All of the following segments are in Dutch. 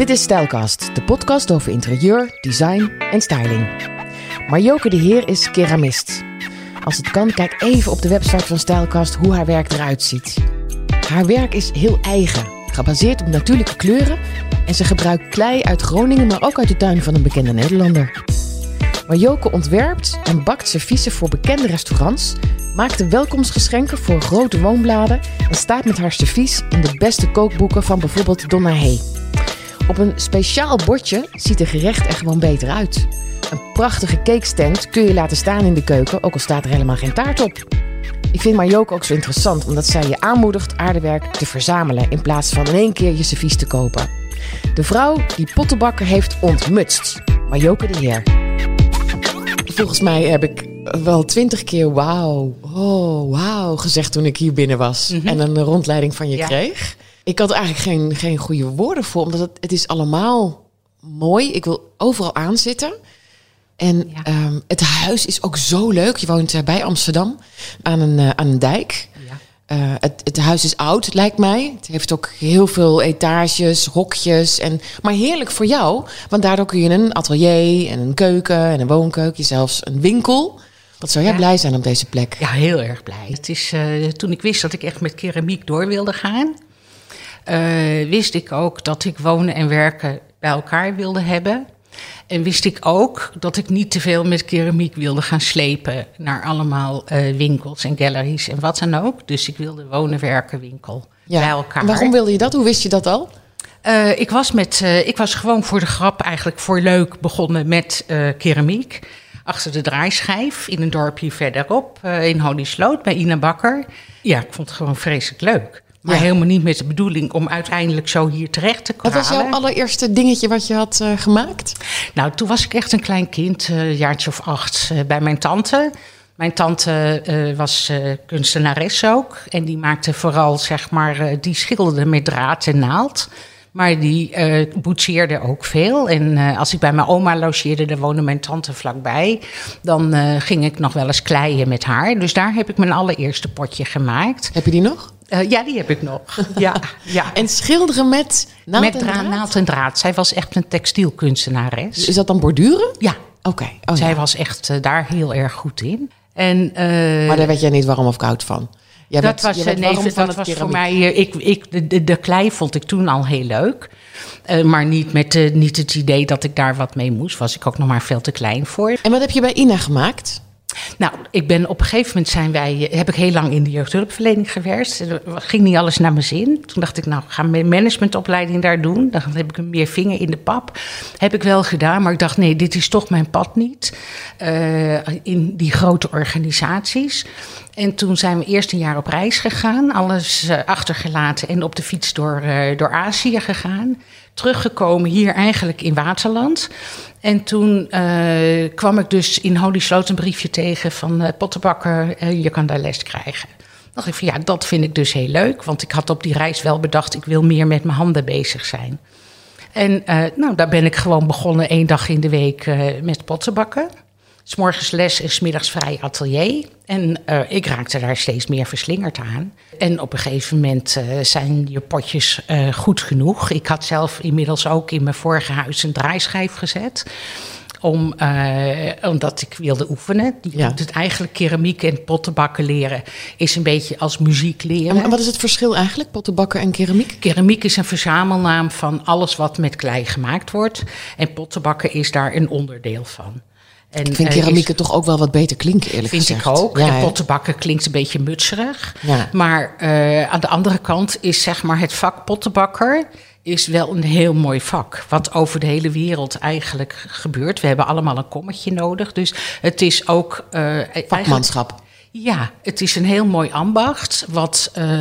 Dit is Stijlkast, de podcast over interieur, design en styling. Marjoke de Heer is keramist. Als het kan, kijk even op de website van Stijlkast hoe haar werk eruit ziet. Haar werk is heel eigen, gebaseerd op natuurlijke kleuren en ze gebruikt klei uit Groningen, maar ook uit de tuin van een bekende Nederlander. Marjoke ontwerpt en bakt serviezen voor bekende restaurants, maakt welkomstgeschenken voor grote woonbladen en staat met haar servies in de beste kookboeken van bijvoorbeeld Donna Hay. Op een speciaal bordje ziet een gerecht er gewoon beter uit. Een prachtige cakestand kun je laten staan in de keuken, ook al staat er helemaal geen taart op. Ik vind Marjoke ook zo interessant omdat zij je aanmoedigt aardewerk te verzamelen in plaats van in één keer je servies te kopen. De vrouw die pottenbakker heeft ontmutst. Marjoke de Heer. Volgens mij heb ik wel twintig keer wauw, oh wauw gezegd toen ik hier binnen was en een rondleiding van je Ja. kreeg. Ik had eigenlijk geen, geen goede woorden voor, omdat het, het is allemaal mooi. Ik wil overal aanzitten. En Ja. ehm, het huis is ook zo leuk. Je woont eh, bij Amsterdam aan een, eh, aan een dijk. Ja. Eh, het, het huis is oud, lijkt mij. Het heeft ook heel veel etages, hokjes. En, maar heerlijk voor jou, want daardoor kun je een atelier en een keuken en een woonkeuken, zelfs een winkel. Wat zou jij Ja. blij zijn op deze plek? Ja, heel erg blij. Het is, toen ik wist dat ik echt met keramiek door wilde gaan, wist ik ook dat ik wonen en werken bij elkaar wilde hebben. En wist ik ook dat ik niet te veel met keramiek wilde gaan slepen naar allemaal eh, winkels en galleries en wat dan ook. Dus ik wilde wonen, werken, winkel bij elkaar. Waarom wilde je dat? Hoe wist je dat al? Eh, ik, was met, eh, ik was gewoon voor de grap, eigenlijk voor leuk, begonnen met eh, keramiek. Achter de draaischijf in een dorpje verderop, eh, in Holisloot, bij Ina Bakker. Ja, ik vond het gewoon vreselijk leuk. Maar Ja. helemaal niet met de bedoeling om uiteindelijk zo hier terecht te Wat komen. was jouw allereerste dingetje wat je had eh, gemaakt? Nou, toen was ik echt een klein kind, eh, een jaartje of acht, eh, bij mijn tante. Mijn tante was kunstenares ook. En die maakte vooral, zeg maar, die schilderde met draad en naald. Maar die eh boetseerde ook veel. En als ik bij mijn oma logeerde, daar woonde mijn tante vlakbij. Dan ging ik nog wel eens kleien met haar. Dus daar heb ik mijn allereerste potje gemaakt. Heb je die nog? Eh, ja, die heb ik nog. ja, ja. En schilderen met naald met en dra- draad? naald en draad. Zij was echt een textielkunstenares. Is dat dan borduren? Ja, Oké. Oh, zij ja. was echt eh, daar heel erg goed in. En, eh, Maar daar werd jij niet warm of koud van? Jij dat werd- was, nee, dat was voor mij. ik, ik, de, de, de klei vond ik toen al heel leuk. Maar niet met eh, niet het idee dat ik daar wat mee moest. Was ik ook nog maar veel te klein voor. En wat heb je bij Ina gemaakt? Nou, ik ben op een gegeven moment zijn wij, eh, heb ik heel lang in de jeugdhulpverlening gewerkt. Er ging niet alles naar mijn zin. Toen dacht ik, nou, ga mijn managementopleiding daar doen. Dan heb ik meer vinger in de pap. Heb ik wel gedaan, maar ik dacht, nee, dit is toch mijn pad niet. Eh, in die grote organisaties. En toen zijn we eerst een jaar op reis gegaan, alles eh, achtergelaten en op de fiets door, eh, door Azië gegaan. Teruggekomen hier eigenlijk in Waterland. En toen eh, kwam ik dus in Holy Sloot een briefje tegen van eh Pottenbakker, je kan daar les krijgen. Dacht ik van ja, dat vind ik dus heel leuk, want ik had op die reis wel bedacht, ik wil meer met mijn handen bezig zijn. En nou, daar ben ik gewoon begonnen één dag in de week met pottenbakken. S morgens les en 's middags vrij atelier. En eh, ik raakte daar steeds meer verslingerd aan. En op een gegeven moment eh, zijn je potjes eh, goed genoeg. Ik had zelf inmiddels ook in mijn vorige huis een draaischijf gezet. Om, omdat ik wilde oefenen. Je Ja. doet het eigenlijk keramiek en pottenbakken leren. Is een beetje als muziek leren. En wat is het verschil eigenlijk, pottenbakken en keramiek? Keramiek is een verzamelnaam van alles wat met klei gemaakt wordt. En pottenbakken is daar een onderdeel van. En, Ik vind eh, keramiek is- er toch ook wel wat beter klinken, eerlijk Vind gezegd. ik ook. Ja, en pottenbakken klinkt een beetje mutserig. Ja. Maar eh, aan de andere kant is zeg maar het vak pottenbakker is wel een heel mooi vak. Wat over de hele wereld eigenlijk gebeurt. We hebben allemaal een kommetje nodig. Dus het is ook... eigenlijk- Vakmanschap. Ja, het is een heel mooi ambacht, wat, eh,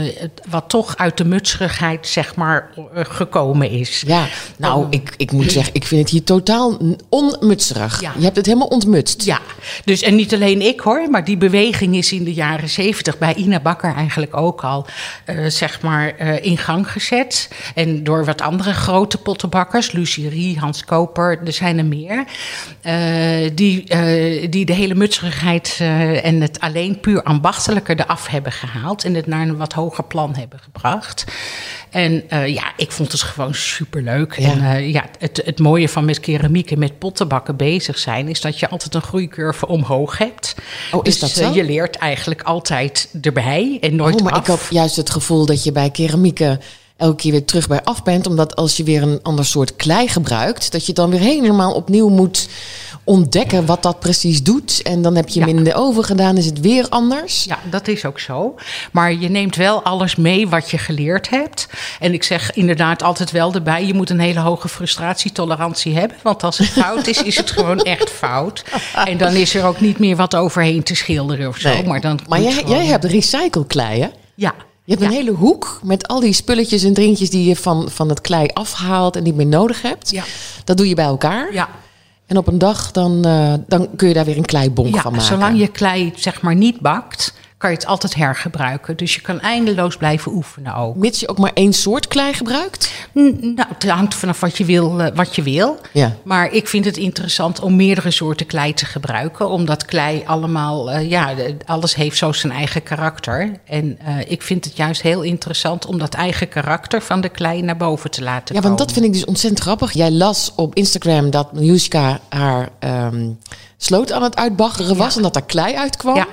wat toch uit de mutserigheid, zeg maar, eh, gekomen is. Ja, nou, ik, ik moet zeggen, ik vind het hier totaal onmutserig. Ja. Je hebt het helemaal ontmutst. Ja, dus en niet alleen ik hoor, maar die beweging is in de jaren zeventig bij Ina Bakker eigenlijk ook al, eh, zeg maar, in gang gezet. En door wat andere grote pottenbakkers, Lucie Rie, Hans Koper, er zijn er meer, die, die de hele mutserigheid en het alleen puur ambachtelijke eraf hebben gehaald en het naar een wat hoger plan hebben gebracht. En eh, ja, ik vond het gewoon superleuk. Ja. En uh, ja, het, het mooie van met keramiek en met pottenbakken bezig zijn... is dat je altijd een groeicurve omhoog hebt. Oh, is dus dat zo? uh, je leert eigenlijk altijd erbij en nooit oh, maar af. ik heb juist het gevoel dat je bij keramieken elke keer weer terug bij af bent. Omdat als je weer een ander soort klei gebruikt... dat je dan weer helemaal opnieuw moet ontdekken wat dat precies doet. En dan heb je hem Ja. in de oven gedaan, is het weer anders. Ja, dat is ook zo. Maar je neemt wel alles mee wat je geleerd hebt. En ik zeg inderdaad altijd wel erbij: je moet een hele hoge frustratietolerantie hebben. Want als het fout is, is het gewoon echt fout. En dan is er ook niet meer wat overheen te schilderen of zo. Nee. Maar, dan Maar jij, gewoon- jij hebt recycleklei, hè? Ja. Je hebt Ja. een hele hoek met al die spulletjes en drinkjes die je van, van het klei afhaalt en niet meer nodig hebt. Ja. Dat doe je bij elkaar. Ja. En op een dag dan, eh, dan kun je daar weer een kleibonk Ja, van maken. zolang je klei zeg maar niet bakt, kan je het altijd hergebruiken. Dus je kan eindeloos blijven oefenen ook. Mits je ook maar één soort klei gebruikt. N- Nou, het hangt vanaf wat je wil. eh, wat je wil. Ja. Maar ik vind het interessant om meerdere soorten klei te gebruiken. Omdat klei allemaal, eh, ja, alles heeft zo zijn eigen karakter. En eh, ik vind het juist heel interessant om dat eigen karakter van de klei naar boven te laten Ja, komen. want dat vind ik dus ontzettend grappig. Jij las op Instagram dat Miljuska haar ehm, sloot aan het uitbaggeren was en dat daar klei uitkwam. Ja.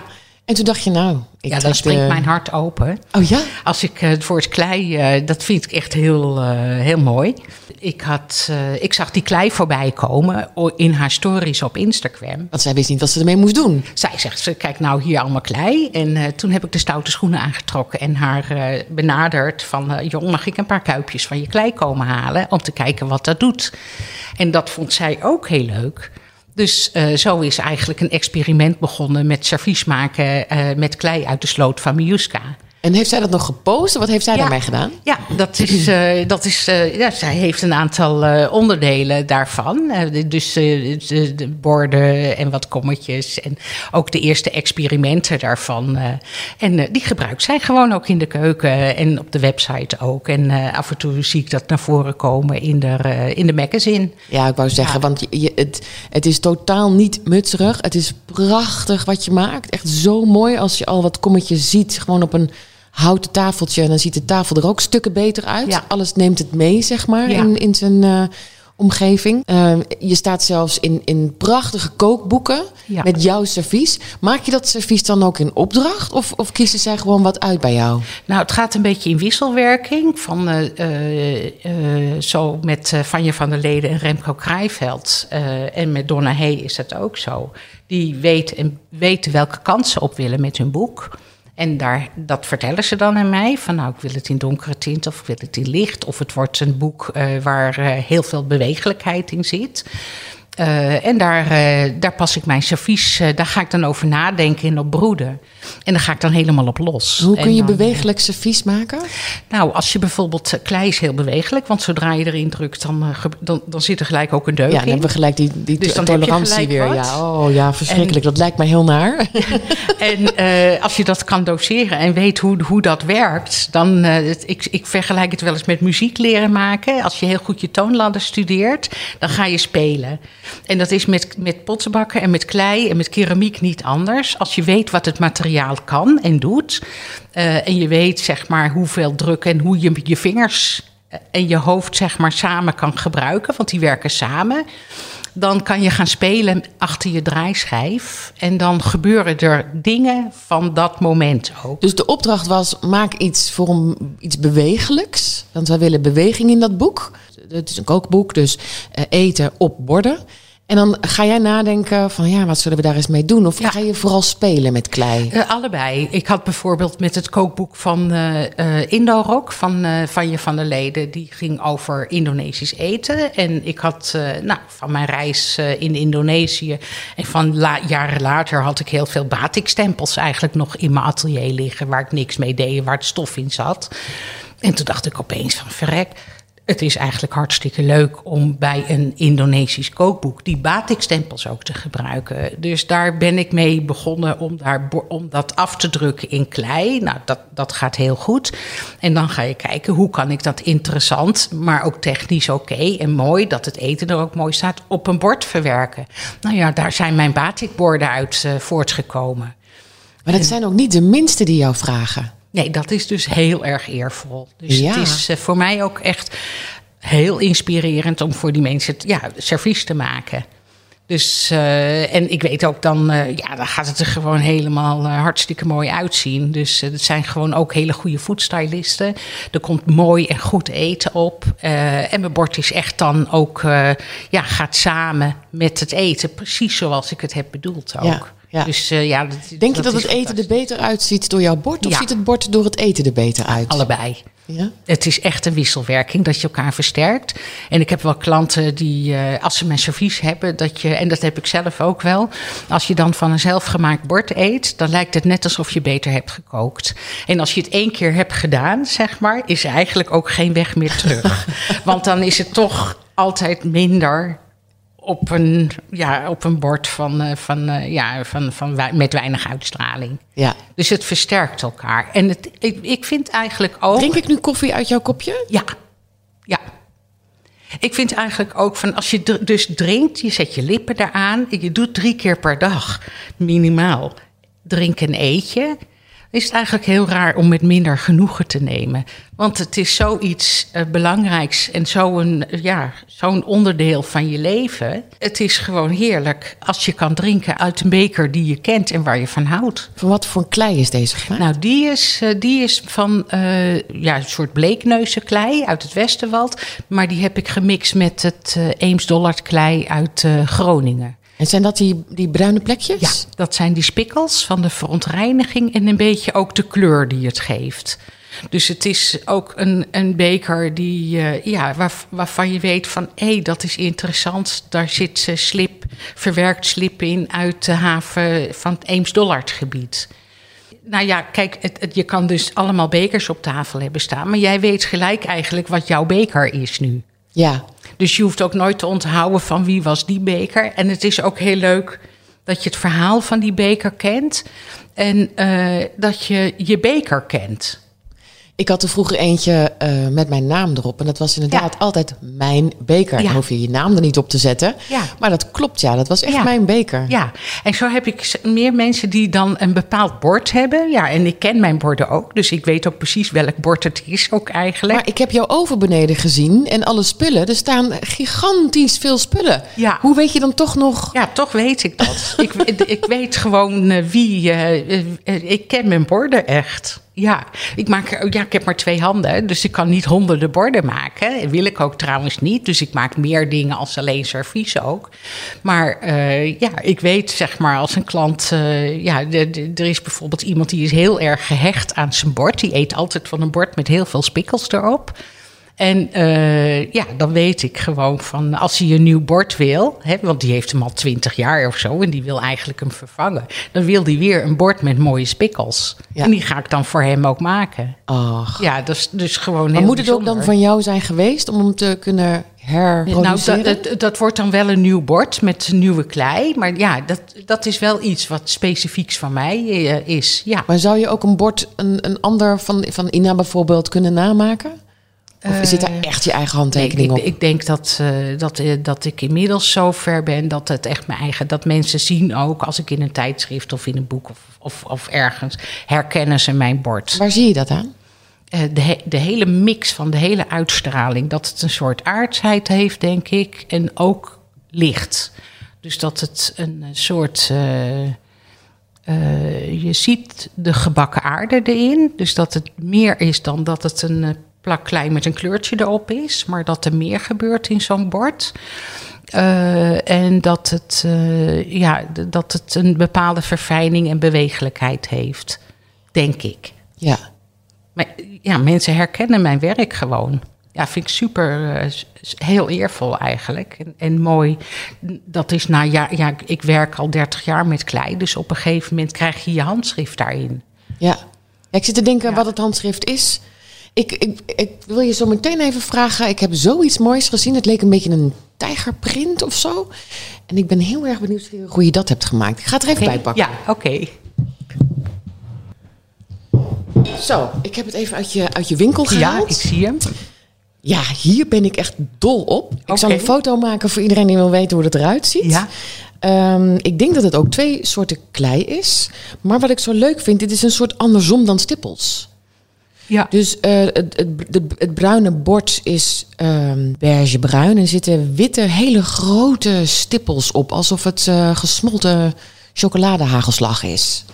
En toen dacht je, nou, ik Ja, dan springt de- mijn hart open. Oh ja? Als ik eh, voor het klei, eh, dat vind ik echt heel, eh, heel mooi. Ik, had, eh, ik zag die klei voorbij komen in haar stories op Instagram. Want zij wist niet wat ze ermee moest doen. Zij zegt, ze, kijk nou hier allemaal klei. En eh, toen heb ik de stoute schoenen aangetrokken en haar eh, benaderd van... eh, jong, mag ik een paar kuipjes van je klei komen halen om te kijken wat dat doet? En dat vond zij ook heel leuk. Dus eh, zo is eigenlijk een experiment begonnen met servies maken eh, met klei uit de sloot van Miuska. En heeft zij dat nog gepost? Wat heeft zij Ja. daarmee gedaan? Ja, dat is, eh, dat is eh, ja, zij heeft een aantal eh, onderdelen daarvan. Dus de, de borden en wat kommetjes en ook de eerste experimenten daarvan. en die gebruikt zij gewoon ook in de keuken en op de website ook. En af en toe zie ik dat naar voren komen in de, in de magazine. Ja, ik wou zeggen, want je- het, het is totaal niet mutserig. Het is prachtig wat je maakt. Echt zo mooi als je al wat kommetjes ziet. Gewoon op een houten tafeltje. En dan ziet de tafel er ook stukken beter uit. Ja. Alles neemt het mee, zeg maar, Ja. in, in zijn eh, omgeving. Eh, je staat zelfs in, in prachtige kookboeken Ja. met jouw servies. Maak je dat servies dan ook in opdracht? Of, of kiezen zij gewoon wat uit bij jou? Nou, het gaat een beetje in wisselwerking. Van, eh, zo met Vanja van der Leden en Remco Krijveld. en met Donna Hey is dat ook zo. Die weten, en weten welke kant ze op willen met hun boek. En daar, dat vertellen ze dan aan mij. Van nou, ik wil het in donkere tint of ik wil het in licht. Of het wordt een boek eh, waar eh, heel veel bewegelijkheid in zit. Eh, en daar, eh, daar pas ik mijn servies, eh, daar ga ik dan over nadenken en op broeden. En daar ga ik dan helemaal op los. Hoe kun je dan, bewegelijk servies maken? nou, als je bijvoorbeeld klei is heel bewegelijk, want zodra je erin drukt, dan, dan, dan zit er gelijk ook een deuk Ja, dan in. hebben we gelijk die, die Dus dan tolerantie weer. wat. Ja, oh ja, verschrikkelijk. Dat lijkt mij heel naar. En als je dat kan doseren en weet hoe, hoe dat werkt, dan. het- ik, ik vergelijk het wel eens met muziek leren maken. Als je heel goed je toonladder studeert, dan ga je spelen. En dat is met, met pottenbakken en met klei en met keramiek niet anders. Als je weet wat het materiaal kan en doet. eh, en je weet zeg maar hoeveel druk en hoe je je vingers eh, en je hoofd zeg maar samen kan gebruiken, want die werken samen. Dan kan je gaan spelen achter je draaischijf. En dan gebeuren er dingen van dat moment ook. Dus de opdracht was: maak iets voor iets bewegelijks. Want wij willen beweging in dat boek. Het is een kookboek, dus eh, eten op borden. En dan ga jij nadenken van ja, wat zullen we daar eens mee doen? Of Ja. ga je vooral spelen met klei? Eh, allebei. Ik had bijvoorbeeld met het kookboek van eh eh Indo-Rock van uh, Vanja van der Leden. Die ging over Indonesisch eten. En ik had nou, van mijn reis in Indonesië... en van la jaren later had ik heel veel batikstempels eigenlijk nog in mijn atelier liggen... waar ik niks mee deed, waar het stof in zat. En toen dacht ik opeens van verrek... Het is eigenlijk hartstikke leuk om bij een Indonesisch kookboek die batikstempels ook te gebruiken. Dus daar ben ik mee begonnen om, daar, om dat af te drukken in klei. Nou, dat, dat gaat heel goed. En dan ga je kijken hoe kan ik dat interessant, maar ook technisch oké en mooi, dat het eten er ook mooi staat, op een bord verwerken. Nou ja, daar zijn mijn batikborden uit uh, voortgekomen. Maar dat zijn ook niet de minste die jou vragen. Nee, dat is dus heel erg eervol. Dus Ja. het is eh, voor mij ook echt heel inspirerend om voor die mensen het, ja, servies te maken. Dus, eh, en ik weet ook dan, eh, ja, dan gaat het er gewoon helemaal hartstikke mooi uitzien. Dus het zijn gewoon ook hele goede foodstylisten. Er komt mooi en goed eten op. En mijn bord is echt dan ook, ja, gaat samen met het eten. Precies zoals ik het heb bedoeld ook. Ja, ja. Dus, eh, ja, dat, Denk je dat het eten er beter uitziet door jouw bord? Of Ja. ziet het bord door het eten er beter uit? Allebei. Ja? Het is echt een wisselwerking dat je elkaar versterkt. En ik heb wel klanten die, eh, als ze mijn servies hebben, dat je, en dat heb ik zelf ook wel, als je dan van een zelfgemaakt bord eet, dan lijkt het net alsof je beter hebt gekookt. En als je het één keer hebt gedaan, zeg maar, is er eigenlijk ook geen weg meer terug. Want dan is het toch altijd minder op een, ja, op een bord van, eh, van, eh, ja, van, van, met weinig uitstraling. ja. Dus het versterkt elkaar. En het, ik, ik vind eigenlijk ook. Drink ik nu koffie uit jouw kopje? Ja, ja. Ik vind eigenlijk ook van als je dus drinkt, je zet je lippen eraan, je doet drie keer per dag minimaal drink en eet je. Is het eigenlijk heel raar om met minder genoegen te nemen. Want het is zoiets eh, belangrijks en zo'n ja, zo'n onderdeel van je leven. Het is gewoon heerlijk als je kan drinken uit een beker die je kent en waar je van houdt. Van wat voor klei is deze gemaakt? Nou, die is, eh, die is van eh, ja, een soort bleekneuzenklei uit het Westerwald. Maar die heb ik gemixt met het eh Eems-Dollard klei uit eh, Groningen. En zijn dat die, die bruine plekjes? Ja, dat zijn die spikkels van de verontreiniging en een beetje ook de kleur die het geeft. Dus het is ook een, een beker die, eh, ja, waar, waarvan je weet van... hé, dat is interessant, daar zit slip, verwerkt slip in... uit de haven van het Eems-Dollard-gebied. Nou ja, kijk, je kan dus allemaal bekers op tafel hebben staan... maar jij weet gelijk eigenlijk wat jouw beker is nu. Ja. Dus je hoeft ook nooit te onthouden van wie was die beker. En het is ook heel leuk dat je het verhaal van die beker kent. En eh, dat je je beker kent. Ik had er vroeger eentje eh, met mijn naam erop. En dat was inderdaad Ja. altijd mijn beker. Ja. Dan hoef je je naam er niet op te zetten. Ja. Maar dat klopt, ja. Dat was echt mijn beker. Ja, en zo heb ik meer mensen die dan een bepaald bord hebben. Ja, en ik ken mijn borden ook. Dus ik weet ook precies welk bord het is ook eigenlijk. Maar ik heb jouw oven beneden gezien en alle spullen. Er staan gigantisch veel spullen. Ja. Hoe weet je dan toch nog... Ja, toch weet ik dat. ik, ik weet gewoon eh, wie. eh, ik ken mijn borden echt. Ja ik, maak, ja, ik heb maar twee handen, dus ik kan niet honderden borden maken. Dat wil ik ook trouwens niet. Dus ik maak meer dingen als alleen servies ook. Maar eh, ja, ik weet zeg maar als een klant. eh, ja, er is bijvoorbeeld iemand die is heel erg gehecht aan zijn bord. Die eet altijd van een bord met heel veel spikkels erop. En eh, ja, dan weet ik gewoon van als hij een nieuw bord wil, hè, want die heeft hem al twintig jaar of zo en die wil eigenlijk hem vervangen, dan wil hij weer een bord met mooie spikkels. Ja. En die ga ik dan voor hem ook maken. Ach. Ja, dat is dus gewoon Maar heel moet het ook dan van jou zijn geweest om hem te kunnen Nou, dat, dat wordt dan wel een nieuw bord met nieuwe klei. Maar ja, dat, dat is wel iets wat specifieks van mij eh, is. Ja. Maar zou je ook een bord, een, een ander van, van Ina bijvoorbeeld, kunnen namaken? Of zit daar echt je eigen Nee, handtekening ik, op? ik denk dat, eh, dat, eh, dat ik inmiddels zo ver ben dat het echt mijn eigen. Dat mensen zien ook als ik in een tijdschrift of in een boek of, of, of ergens herkennen ze mijn bord. Waar zie je dat aan? Eh, de, he- de hele mix van de hele uitstraling. Dat het een soort aardsheid heeft, denk ik. En ook licht. Dus dat het een eh, soort. eh, eh, je ziet de gebakken aarde erin. Dus dat het meer is dan dat het een eh, plak klei met een kleurtje erop is. Maar dat er meer gebeurt in zo'n bord. Eh, en dat het, eh, ja, dat het een bepaalde verfijning en bewegelijkheid heeft. Denk ik. Ja. Maar ja, mensen herkennen mijn werk gewoon. Ja, vind ik super, eh, heel eervol eigenlijk. En, en mooi. Dat is na ja, ja, ik werk al 30 jaar met klei. Dus op een gegeven moment krijg je je handschrift daarin. Ja. ja ik zit te denken Ja. wat het handschrift is. Ik, ik, ik wil je zo meteen even vragen. Ik heb zoiets moois gezien. Het leek een beetje een tijgerprint of zo. En ik ben heel erg benieuwd hoe je dat hebt gemaakt. Ik ga het er even bij pakken. Ja, oké. Zo, ik heb het even uit je, uit je winkel Ja, gehaald. ik zie hem. Ja, hier ben ik echt dol op. Ik zal een foto maken voor iedereen die wil weten hoe het eruit ziet. Ja. Ehm, ik denk dat het ook twee soorten klei is. Maar wat ik zo leuk vind, dit is een soort andersom dan stippels. Ja. Dus eh, het, het, het bruine bord is ehm beigebruin en er zitten witte, hele grote stippels op. Alsof het eh, gesmolten chocoladehagelslag is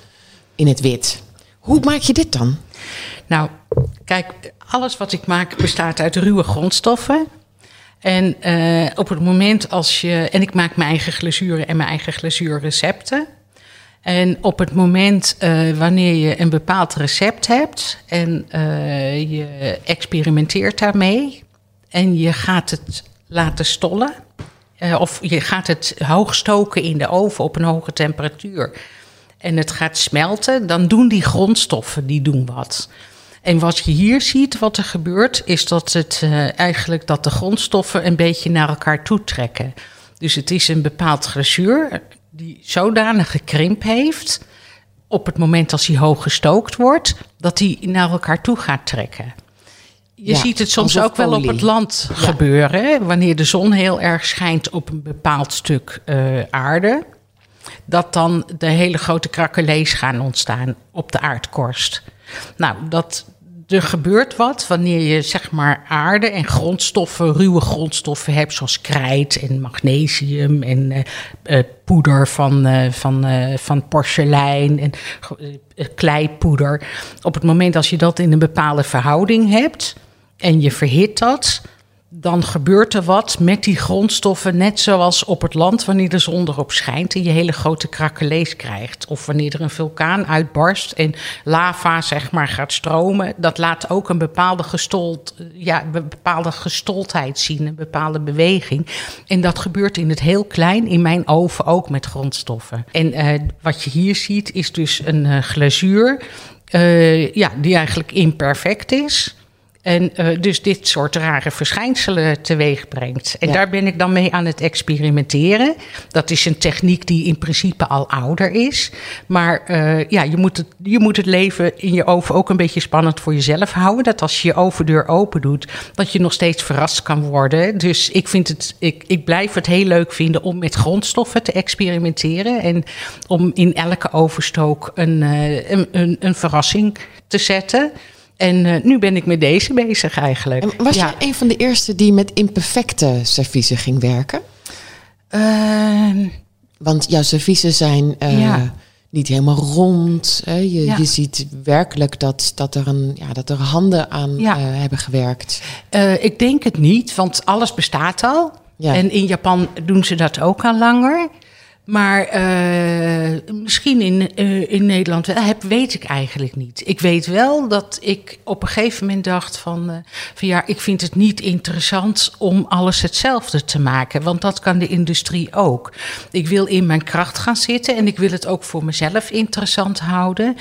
in het wit. Hoe maak je dit dan? Nou, kijk, alles wat ik maak bestaat uit ruwe grondstoffen. En eh, op het moment als je. En ik maak mijn eigen glazuren en mijn eigen glazuurrecepten. En op het moment eh, wanneer je een bepaald recept hebt en eh, je experimenteert daarmee en je gaat het laten stollen, eh, of je gaat het hoog stoken in de oven op een hoge temperatuur en het gaat smelten, dan doen die grondstoffen die doen wat. En wat je hier ziet, wat er gebeurt, is dat het eigenlijk dat de grondstoffen een beetje naar elkaar toe trekken. Dus het is een bepaald glazuur die zodanige krimp heeft op het moment als hij hoog gestookt wordt, dat hij naar elkaar toe gaat trekken. Je Ja, ziet het soms ook wel op het land gebeuren, wanneer de zon heel erg schijnt op een bepaald stuk eh, aarde dat dan de hele grote krakkelees gaan ontstaan op de aardkorst. Nou, dat, er gebeurt wat wanneer je zeg maar aarde en grondstoffen, ruwe grondstoffen hebt, zoals krijt en magnesium en eh, eh, poeder van, eh, van, van porselein en kleipoeder. Op het moment als je dat in een bepaalde verhouding hebt en je verhit dat, dan gebeurt er wat met die grondstoffen, net zoals op het land wanneer de zon erop schijnt en je hele grote krakkelees krijgt. Of wanneer er een vulkaan uitbarst en lava zeg maar gaat stromen, dat laat ook een bepaalde, gestold, ja, een bepaalde gestoldheid zien, een bepaalde beweging. En dat gebeurt in het heel klein, in mijn oven ook met grondstoffen. En eh, wat je hier ziet is dus een eh, glazuur, eh, ja, die eigenlijk imperfect is. En eh, dus dit soort rare verschijnselen teweeg brengt. En Ja. daar ben ik dan mee aan het experimenteren. Dat is een techniek die in principe al ouder is. Maar eh, ja, je moet, het, je moet het leven in je oven ook een beetje spannend voor jezelf houden. Dat als je je ovendeur open doet, dat je nog steeds verrast kan worden. Dus ik, vind het, ik, ik blijf het heel leuk vinden om met grondstoffen te experimenteren. En om in elke overstook een, eh, een, een, een verrassing te zetten. En eh, nu ben ik met deze bezig eigenlijk. En was ja. je een van de eerste die met imperfecte serviezen ging werken? Ehm, Want jouw serviezen zijn eh, Ja. niet helemaal rond. Hè? Je, Ja. je ziet werkelijk dat, dat, er, een, ja, dat er handen aan eh, hebben gewerkt. ik denk het niet, want alles bestaat al. En in Japan doen ze dat ook al langer. Maar eh, misschien in, eh, in Nederland wel, heb, weet ik eigenlijk niet. Ik weet wel dat ik op een gegeven moment dacht van, eh, van ja, ik vind het niet interessant om alles hetzelfde te maken. Want dat kan de industrie ook. Ik wil in mijn kracht gaan zitten en ik wil het ook voor mezelf interessant houden.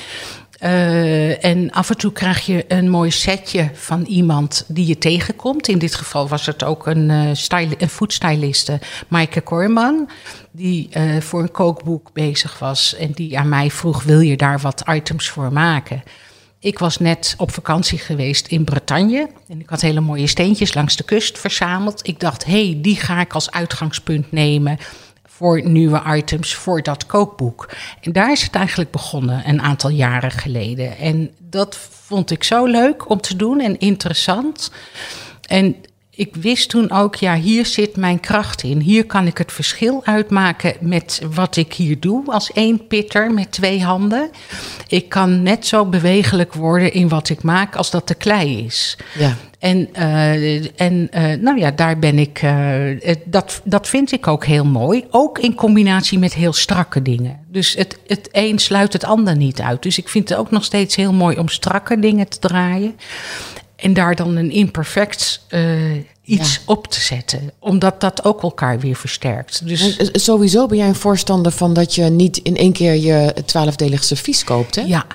Eh, en af en toe krijg je een mooi setje van iemand die je tegenkomt. In dit geval was het ook een, eh styli- een foodstyliste, Maaike Korman, die eh, voor een kookboek bezig was en die aan mij vroeg: wil je daar wat items voor maken? Ik was net op vakantie geweest in Bretagne en ik had hele mooie steentjes langs de kust verzameld. Ik dacht, hé, hey, die ga ik als uitgangspunt nemen voor nieuwe items voor dat kookboek. En daar is het eigenlijk begonnen, een aantal jaren geleden. En dat vond ik zo leuk om te doen en interessant. En ik wist toen ook, ja, hier zit mijn kracht in. Hier kan ik het verschil uitmaken met wat ik hier doe als één pitter met twee handen. Ik kan net zo bewegelijk worden in wat ik maak als dat de klei is. Ja. En, eh, en eh, nou ja, daar ben ik. eh, dat, dat vind ik ook heel mooi. Ook in combinatie met heel strakke dingen. Dus het, het een sluit het ander niet uit. Dus ik vind het ook nog steeds heel mooi om strakke dingen te draaien. En daar dan een imperfect eh, iets Ja. op te zetten. Omdat dat ook elkaar weer versterkt. Dus En, eh, Sowieso ben jij een voorstander van dat je niet in één keer je twaalfdelig servies koopt, hè? Ja,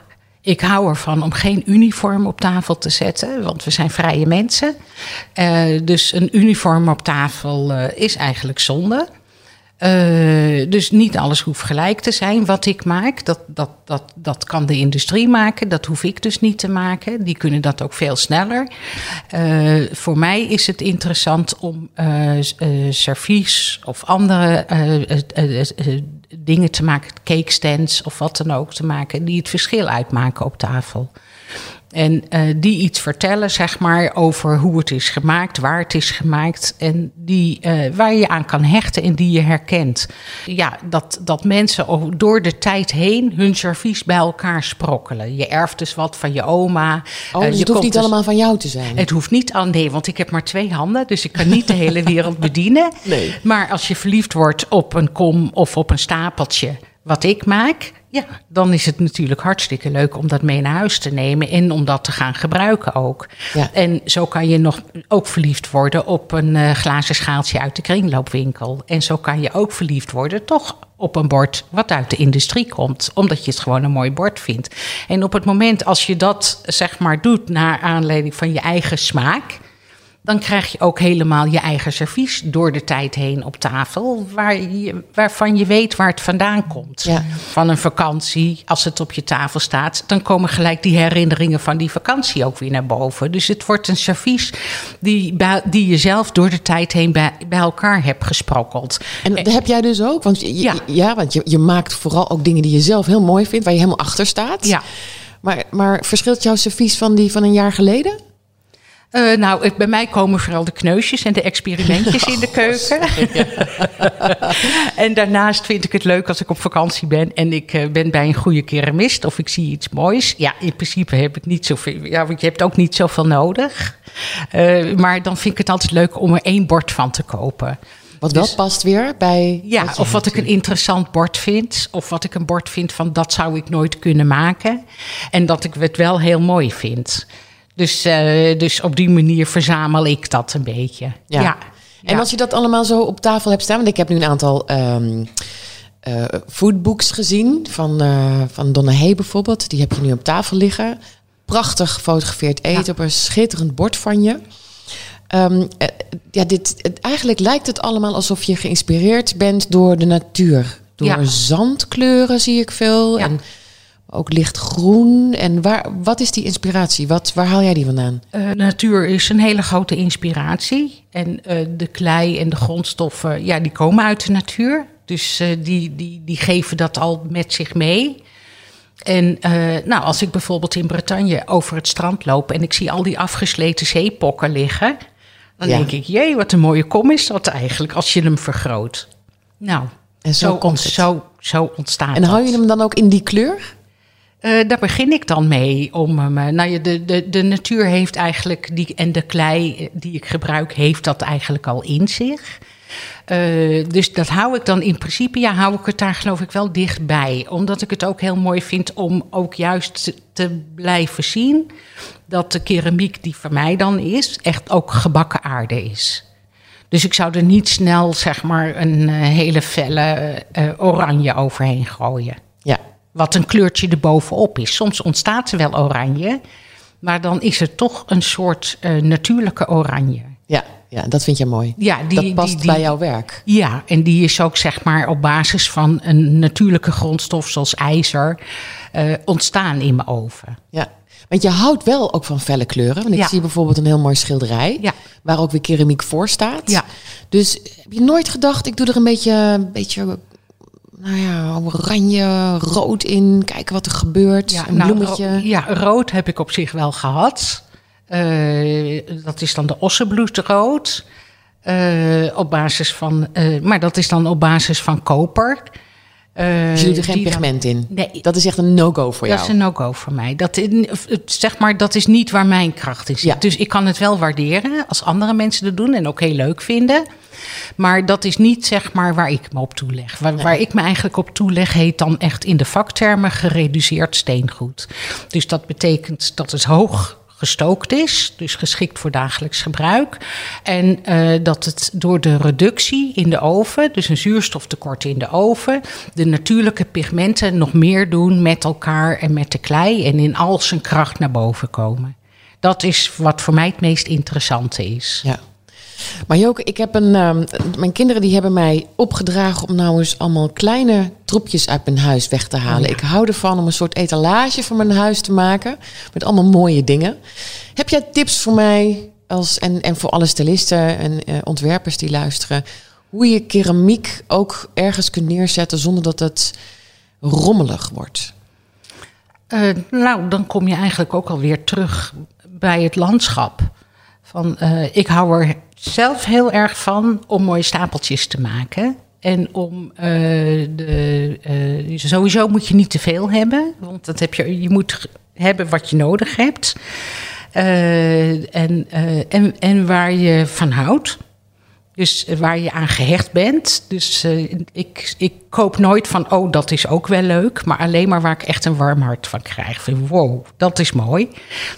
ik hou ervan om geen uniform op tafel te zetten, want we zijn vrije mensen. Eh, dus een uniform op tafel is eigenlijk zonde. Uh, dus niet alles hoeft gelijk te zijn wat ik maak. Dat, dat, dat, dat kan de industrie maken. Dat hoef ik dus niet te maken. Die kunnen dat ook veel sneller. Uh, voor mij is het interessant om uh, servies of andere dingen te maken, cake stands of wat dan ook te maken, die het verschil uitmaken op tafel. En uh, die iets vertellen, zeg maar, over hoe het is gemaakt, waar het is gemaakt. En die, uh, waar je aan kan hechten en die je herkent. Ja, dat, dat mensen door de tijd heen hun servies bij elkaar sprokkelen. Je erft dus wat van je oma. Oh, dus uh, het hoeft niet dus, allemaal van jou te zijn? Het hoeft niet, aan, nee, want ik heb maar twee handen. Dus ik kan niet de hele wereld bedienen. Nee. Maar als je verliefd wordt op een kom of op een stapeltje wat ik maak, ja, dan is het natuurlijk hartstikke leuk om dat mee naar huis te nemen en om dat te gaan gebruiken ook. Ja. En zo kan je nog ook verliefd worden op een uh, glazen schaaltje uit de kringloopwinkel. En zo kan je ook verliefd worden toch op een bord wat uit de industrie komt, omdat je het gewoon een mooi bord vindt. En op het moment als je dat zeg maar doet naar aanleiding van je eigen smaak, dan krijg je ook helemaal je eigen servies door de tijd heen op tafel, waar je, waarvan je weet waar het vandaan komt. Ja. Van een vakantie, als het op je tafel staat, dan komen gelijk die herinneringen van die vakantie ook weer naar boven. Dus het wordt een servies die, die je zelf door de tijd heen bij, bij elkaar hebt gesprokkeld. En dat heb jij dus ook? Want je, ja. ja, want je, je maakt vooral ook dingen die je zelf heel mooi vindt, waar je helemaal achter staat. Ja. Maar, maar verschilt jouw servies van die van een jaar geleden? Uh, nou, bij mij komen vooral de kneusjes en de experimentjes in de keuken. en daarnaast vind ik het leuk als ik op vakantie ben en ik uh, ben bij een goede keramist of ik zie iets moois. Ja, in principe heb ik niet zoveel, ja, want je hebt ook niet zoveel nodig. Uh, maar dan vind ik het altijd leuk om er één bord van te kopen. Wat wel dus- past weer bij. Ja, wat of wat ik een interessant bord vind. Of wat ik een bord vind van dat zou ik nooit kunnen maken. En dat ik het wel heel mooi vind. Dus, uh, dus op die manier verzamel ik dat een beetje. Ja. ja. En als je dat allemaal zo op tafel hebt staan, want ik heb nu een aantal um, uh, foodbooks gezien van, uh, van Donna Hay bijvoorbeeld. Die heb je nu op tafel liggen. Prachtig gefotografeerd eten ja. op een schitterend bord van je. Um, ja, dit, eigenlijk lijkt het allemaal alsof je geïnspireerd bent door de natuur. Door zandkleuren zie ik veel. En ook lichtgroen. En waar, wat is die inspiratie? Wat, waar haal jij die vandaan? Uh, natuur is een hele grote inspiratie. En uh, de klei en de grondstoffen, ja, die komen uit de natuur. Dus uh, die, die, die geven dat al met zich mee. En nou, als ik bijvoorbeeld in Bretagne over het strand loop en ik zie al die afgesleten zeepokken liggen, dan ja. denk ik, jee, wat een mooie kom is dat eigenlijk als je hem vergroot. Nou, en zo, zo, zo, zo ontstaat En hou je hem dan ook in die kleur? Uh, daar begin ik dan mee. Om uh, nou de, de, de natuur heeft eigenlijk, die, en de klei die ik gebruik, heeft dat eigenlijk al in zich. Dus dat hou ik dan in principe, ja, hou ik het daar geloof ik wel dichtbij. Omdat ik het ook heel mooi vind om ook juist te blijven zien dat de keramiek die voor mij dan is, echt ook gebakken aarde is. Dus ik zou er niet snel, zeg maar, een hele felle oranje overheen gooien. Wat een kleurtje erbovenop is. Soms ontstaat er wel oranje, maar dan is het toch een soort uh, natuurlijke oranje. Ja, ja, dat vind je mooi. Ja, die, dat past die, die, bij jouw werk. Ja, en die is ook zeg maar op basis van een natuurlijke grondstof zoals ijzer uh, ontstaan in mijn oven. Ja, want je houdt wel ook van felle kleuren. Want ik ja. zie bijvoorbeeld een heel mooi schilderij. Ja. Waar ook weer keramiek voor staat. Ja. Dus heb je nooit gedacht, ik doe er een beetje, een beetje nou ja, oranje, rood in. Kijken wat er gebeurt. Ja, een nou, bloemetje. Ro ja, rood heb ik op zich wel gehad. Uh, dat is dan de ossenbloedrood. Uh, op basis van, uh, maar dat is dan op basis van koper. dus je doet er geen pigment dan, in? Nee. Dat is echt een no-go voor jou? Dat is een no-go voor mij. Dat, zeg maar, dat is niet waar mijn kracht in zit. Ja. Dus ik kan het wel waarderen als andere mensen het doen en ook heel leuk vinden. Maar dat is niet zeg maar waar ik me op toeleg. Waar, waar ik me eigenlijk op toeleg heet dan echt in de vaktermen gereduceerd steengoed. Dus dat betekent dat het hoog gestookt is, dus geschikt voor dagelijks gebruik. En uh, dat het door de reductie in de oven, dus een zuurstoftekort in de oven, de natuurlijke pigmenten nog meer doen met elkaar en met de klei en in al zijn kracht naar boven komen. Dat is wat voor mij het meest interessante is. Ja. Maar Joke, ik heb een, ehm, mijn kinderen die hebben mij opgedragen om nou eens allemaal kleine troepjes uit mijn huis weg te halen. Oh ja. Ik hou ervan om een soort etalage van mijn huis te maken met allemaal mooie dingen. Heb jij tips voor mij als, en, en voor alle stylisten en eh, ontwerpers die luisteren, hoe je keramiek ook ergens kunt neerzetten zonder dat het rommelig wordt? Eh, nou, dan kom je eigenlijk ook alweer terug bij het landschap. Van, eh, ik hou er zelf heel erg van om mooie stapeltjes te maken. En om eh, de. eh, sowieso moet je niet te veel hebben. Want dat heb je, je moet hebben wat je nodig hebt. Eh, en, en, en waar je van houdt. Dus waar je aan gehecht bent. Dus ik, ik koop nooit van, oh, dat is ook wel leuk. Maar alleen maar waar ik echt een warm hart van krijg. Wow, dat is mooi.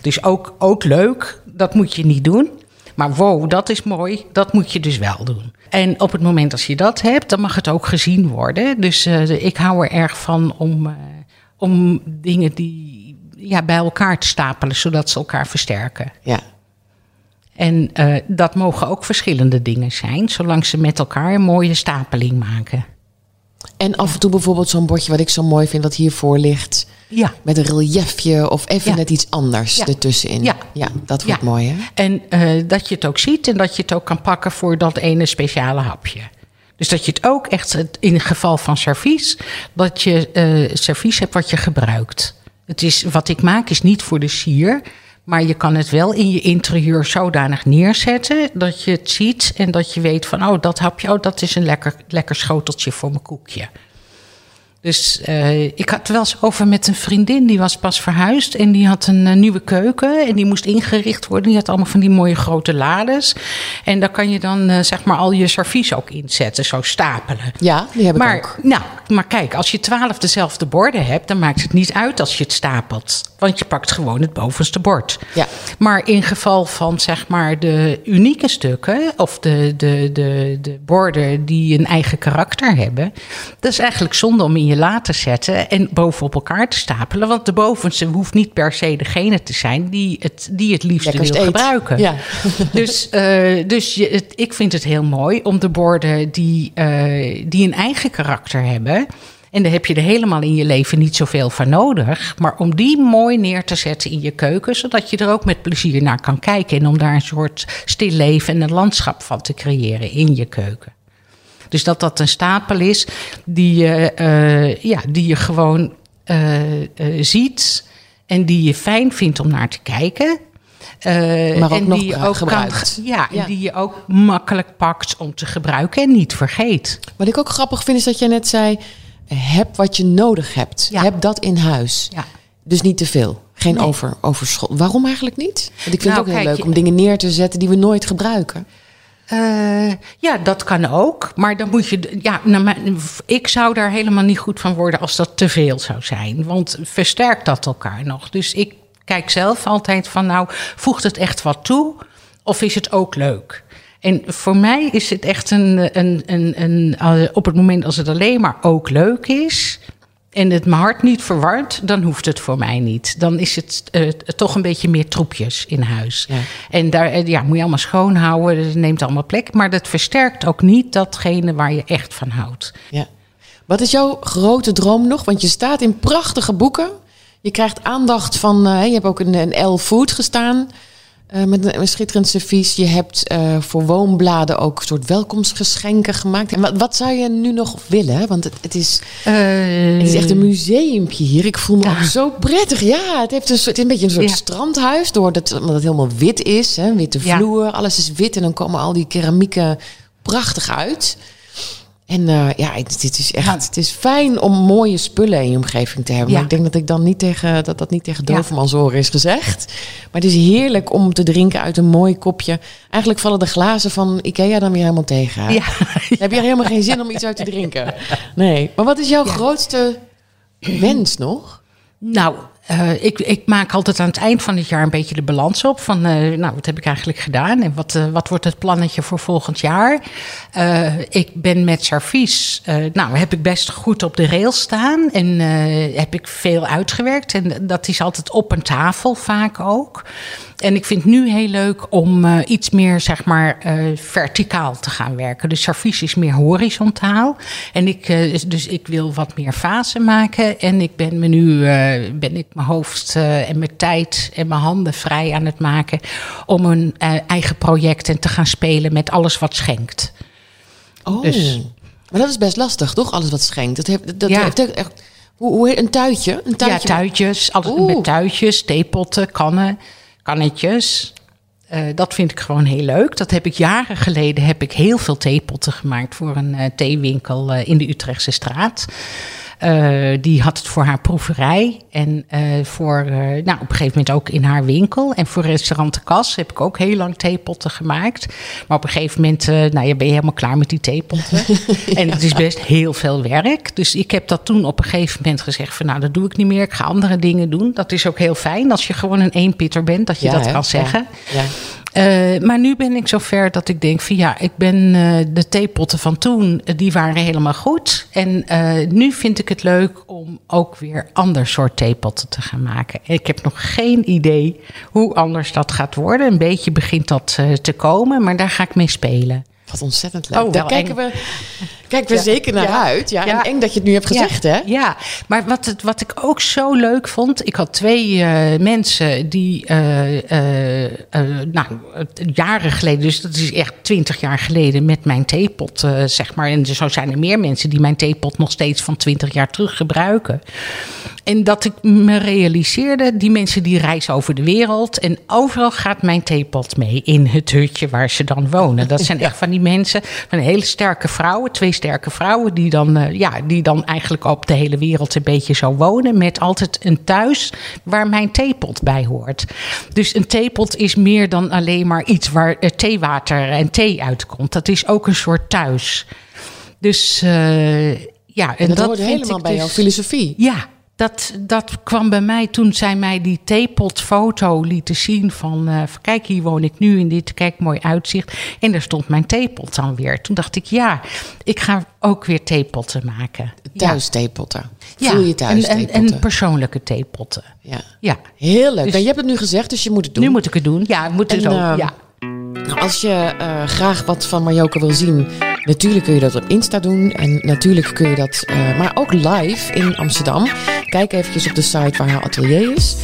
Dus ook, ook leuk, dat moet je niet doen. Maar wow, dat is mooi, dat moet je dus wel doen. En op het moment als je dat hebt, dan mag het ook gezien worden. Dus eh, ik hou er erg van om, eh, om dingen die ja, bij elkaar te stapelen, zodat ze elkaar versterken. Ja. En eh, dat mogen ook verschillende dingen zijn, zolang ze met elkaar een mooie stapeling maken. En af en toe bijvoorbeeld zo'n bordje wat ik zo mooi vind dat hiervoor ligt. Ja. Met een reliefje of even Ja. net iets anders Ja. ertussenin. Ja. ja dat wordt mooi hè? En eh, dat je het ook ziet en dat je het ook kan pakken voor dat ene speciale hapje. Dus dat je het ook echt, in het geval van servies, dat je eh, servies hebt wat je gebruikt. Het is, wat ik maak is niet voor de sier, maar je kan het wel in je interieur zodanig neerzetten dat je het ziet en dat je weet van, oh, dat hapje, oh, dat is een lekker, lekker schoteltje voor mijn koekje. Dus eh, ik had het wel eens over met een vriendin, die was pas verhuisd en die had een eh, nieuwe keuken en die moest ingericht worden. Die had allemaal van die mooie grote lades. En daar kan je dan eh, zeg maar al je servies ook inzetten, zo stapelen. Ja, die heb ik maar, ook. Nou, maar kijk, als je twaalf dezelfde borden hebt, dan maakt het niet uit als je het stapelt. Want je pakt gewoon het bovenste bord. Ja. Maar in geval van zeg maar de unieke stukken of de, de, de, de borden die een eigen karakter hebben, dat is eigenlijk zonde om in je la te zetten en bovenop elkaar te stapelen. Want de bovenste hoeft niet per se degene te zijn die het, die het liefste Lekkerst wil eet. gebruiken. Ja. Dus, eh, dus je, het, ik vind het heel mooi om de borden die, eh, die een eigen karakter hebben. En daar heb je er helemaal in je leven niet zoveel van nodig. Maar om die mooi neer te zetten in je keuken, zodat je er ook met plezier naar kan kijken. En om daar een soort stil leven en een landschap van te creëren in je keuken. Dus dat dat een stapel is die je, eh, ja, die je gewoon eh, eh, ziet en die je fijn vindt om naar te kijken. Maar ook en nog die je ook kan, gebruikt. ja, die je ook makkelijk pakt om te gebruiken en niet vergeet. Wat ik ook grappig vind is dat jij net zei... heb wat je nodig hebt. Ja. Heb dat in huis. Ja. Dus niet te veel. Geen Nee. over, overschot. Waarom eigenlijk niet? Want ik vind Nou, het ook heel kijk, leuk om dingen neer te zetten die we nooit gebruiken. Eh, ja, dat kan ook. Maar dan moet je. Ja, mijn- ik zou daar helemaal niet goed van worden als dat te veel zou zijn. Want versterkt dat elkaar nog. Dus ik kijk zelf altijd van, nou, voegt het echt wat toe? Of is het ook leuk? En voor mij is het echt een. een, een, een eh, op het moment als het alleen maar ook leuk is. En het mijn hart niet verwarmt, dan hoeft het voor mij niet. Dan is het eh, toch een beetje meer troepjes in huis. Ja. En daar eh, ja, moet je allemaal schoonhouden, dat neemt allemaal plek. Maar dat versterkt ook niet datgene waar je echt van houdt. Ja. Wat is jouw grote droom nog? Want je staat in prachtige boeken. Je krijgt aandacht van... eh, je hebt ook een, een L Food gestaan. Eh, met een, schitterend servies. Je hebt eh, voor woonbladen ook een soort welkomstgeschenken gemaakt. En wat, wat zou je nu nog willen? Want het, het, is, het is echt een museumpje hier. Ik voel me Ja. ook zo prettig. Ja, het, heeft een, soort, het is een beetje een soort Ja. strandhuis. Doordat omdat het helemaal wit is. Hè? Witte Ja. vloer. Alles is wit. En dan komen al die keramieken prachtig uit. En eh, ja, het, het is echt, Ja. het is fijn om mooie spullen in je omgeving te hebben. Ja. Maar ik denk dat ik dan niet tegen dat dat niet tegen Ja. dovermans oren is gezegd. Maar het is heerlijk om te drinken uit een mooi kopje. Eigenlijk vallen de glazen van Ikea dan weer helemaal tegen. Ja. Dan heb je helemaal geen zin om iets uit te drinken. Nee. Maar wat is jouw grootste wens nog? Nou, eh, ik, ik maak altijd aan het eind van het jaar een beetje de balans op. Van, eh, nou, wat heb ik eigenlijk gedaan? En wat, eh, wat wordt het plannetje voor volgend jaar? Ik ben met servies, nou, heb ik best goed op de rails staan. En heb ik veel uitgewerkt. En dat is altijd op een tafel vaak ook. En ik vind nu heel leuk om uh, iets meer, zeg maar, uh, verticaal te gaan werken. Dus servies is meer horizontaal. En ik, uh, dus ik wil wat meer fasen maken. En ik ben me nu, ben ik mijn hoofd en mijn tijd en mijn handen vrij aan het maken om een eigen projecten te gaan spelen met alles wat schenkt. Oh, dus, maar dat is best lastig, toch? Alles wat schenkt. Dat heeft, dat ja. heeft echt. Hoe, hoe, een tuitje? Een tuitje? Ja, tuitjes. Alles met tuitjes, theepotten, kannen kannetjes. Uh, dat vind ik gewoon heel leuk. Dat heb ik jaren geleden heb ik heel veel theepotten gemaakt voor een uh, theewinkel uh, in de Utrechtse straat. Uh, die had het voor haar proeverij en uh, voor, uh, nou, op een gegeven moment ook in haar winkel. En voor restaurant de Kas heb ik ook heel lang theepotten gemaakt. Maar op een gegeven moment, nou, je ben je helemaal klaar met die theepotten. En het is best heel veel werk. Dus ik heb dat toen op een gegeven moment gezegd van, nou, dat doe ik niet meer. Ik ga andere dingen doen. Dat is ook heel fijn als je gewoon een eenpitter bent, dat je ja, dat kan zeggen. Ja. Uh, maar nu ben ik zover dat ik denk van ja, ik ben uh, de theepotten van toen, die waren helemaal goed. En nu vind ik het leuk om ook weer ander soort theepotten te gaan maken. Ik heb nog geen idee hoe anders dat gaat worden. Een beetje begint dat te komen, maar daar ga ik mee spelen. Wat ontzettend leuk. Oh, Daar kijken we, kijken we zeker naar uit. Ja, en eng dat je het nu hebt gezegd, hè? Ja, maar wat, het, wat ik ook zo leuk vond... Ik had twee uh, mensen die... Uh, uh, nou, jaren geleden, dus dat is echt twintig jaar geleden... met mijn theepot, zeg maar. En zo zijn er meer mensen die mijn theepot nog steeds van twintig jaar terug gebruiken. En dat ik me realiseerde, die mensen die reizen over de wereld... en overal gaat mijn theepot mee in het hutje waar ze dan wonen. Dat zijn echt van die mensen, van hele sterke vrouwen... twee sterke vrouwen die dan, uh, ja, die dan eigenlijk op de hele wereld een beetje zo wonen... met altijd een thuis waar mijn theepot bij hoort. Dus een theepot is meer dan alleen maar iets waar uh, theewater en thee uitkomt. Dat is ook een soort thuis. Dus uh, ja, en, en dat, dat hoort helemaal bij dus, jouw filosofie. Ja, dat, dat kwam bij mij toen zij mij die theepotfoto lieten zien van... Uh, kijk, hier woon ik nu in dit, kijk, mooi uitzicht. En daar stond mijn theepot dan weer. Toen dacht ik, ja, ik ga ook weer theepotten maken. Thuis ja. theepotten. Voel je thuis en, en, en, persoonlijke theepotten. Ja. ja. Heel leuk. Dus, nou, je hebt het nu gezegd, dus je moet het doen. Nu moet ik het doen. Ja, moet het zo. Uh, ja. Nou, als je uh, graag wat van Marjoke wil zien, natuurlijk kun je dat op Insta doen. En natuurlijk kun je dat, uh, maar ook live in Amsterdam. Kijk eventjes op de site waar haar atelier is.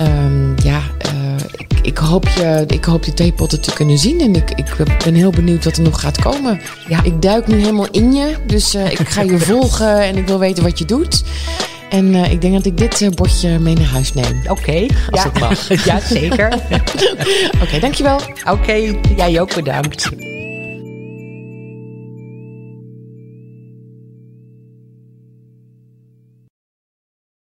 Um, ja, uh, ik, ik, hoop je, ik hoop je theepotten te kunnen zien. En ik, ik ben heel benieuwd wat er nog gaat komen. Ja. Ik duik nu helemaal in je. Dus ik ga je volgen en ik wil weten wat je doet. En uh, ik denk dat ik dit uh, bordje mee naar huis neem. Oké. Okay. Als ja. het mag. ja, zeker. Oké, okay, dankjewel. Oké, okay, jij ook bedankt.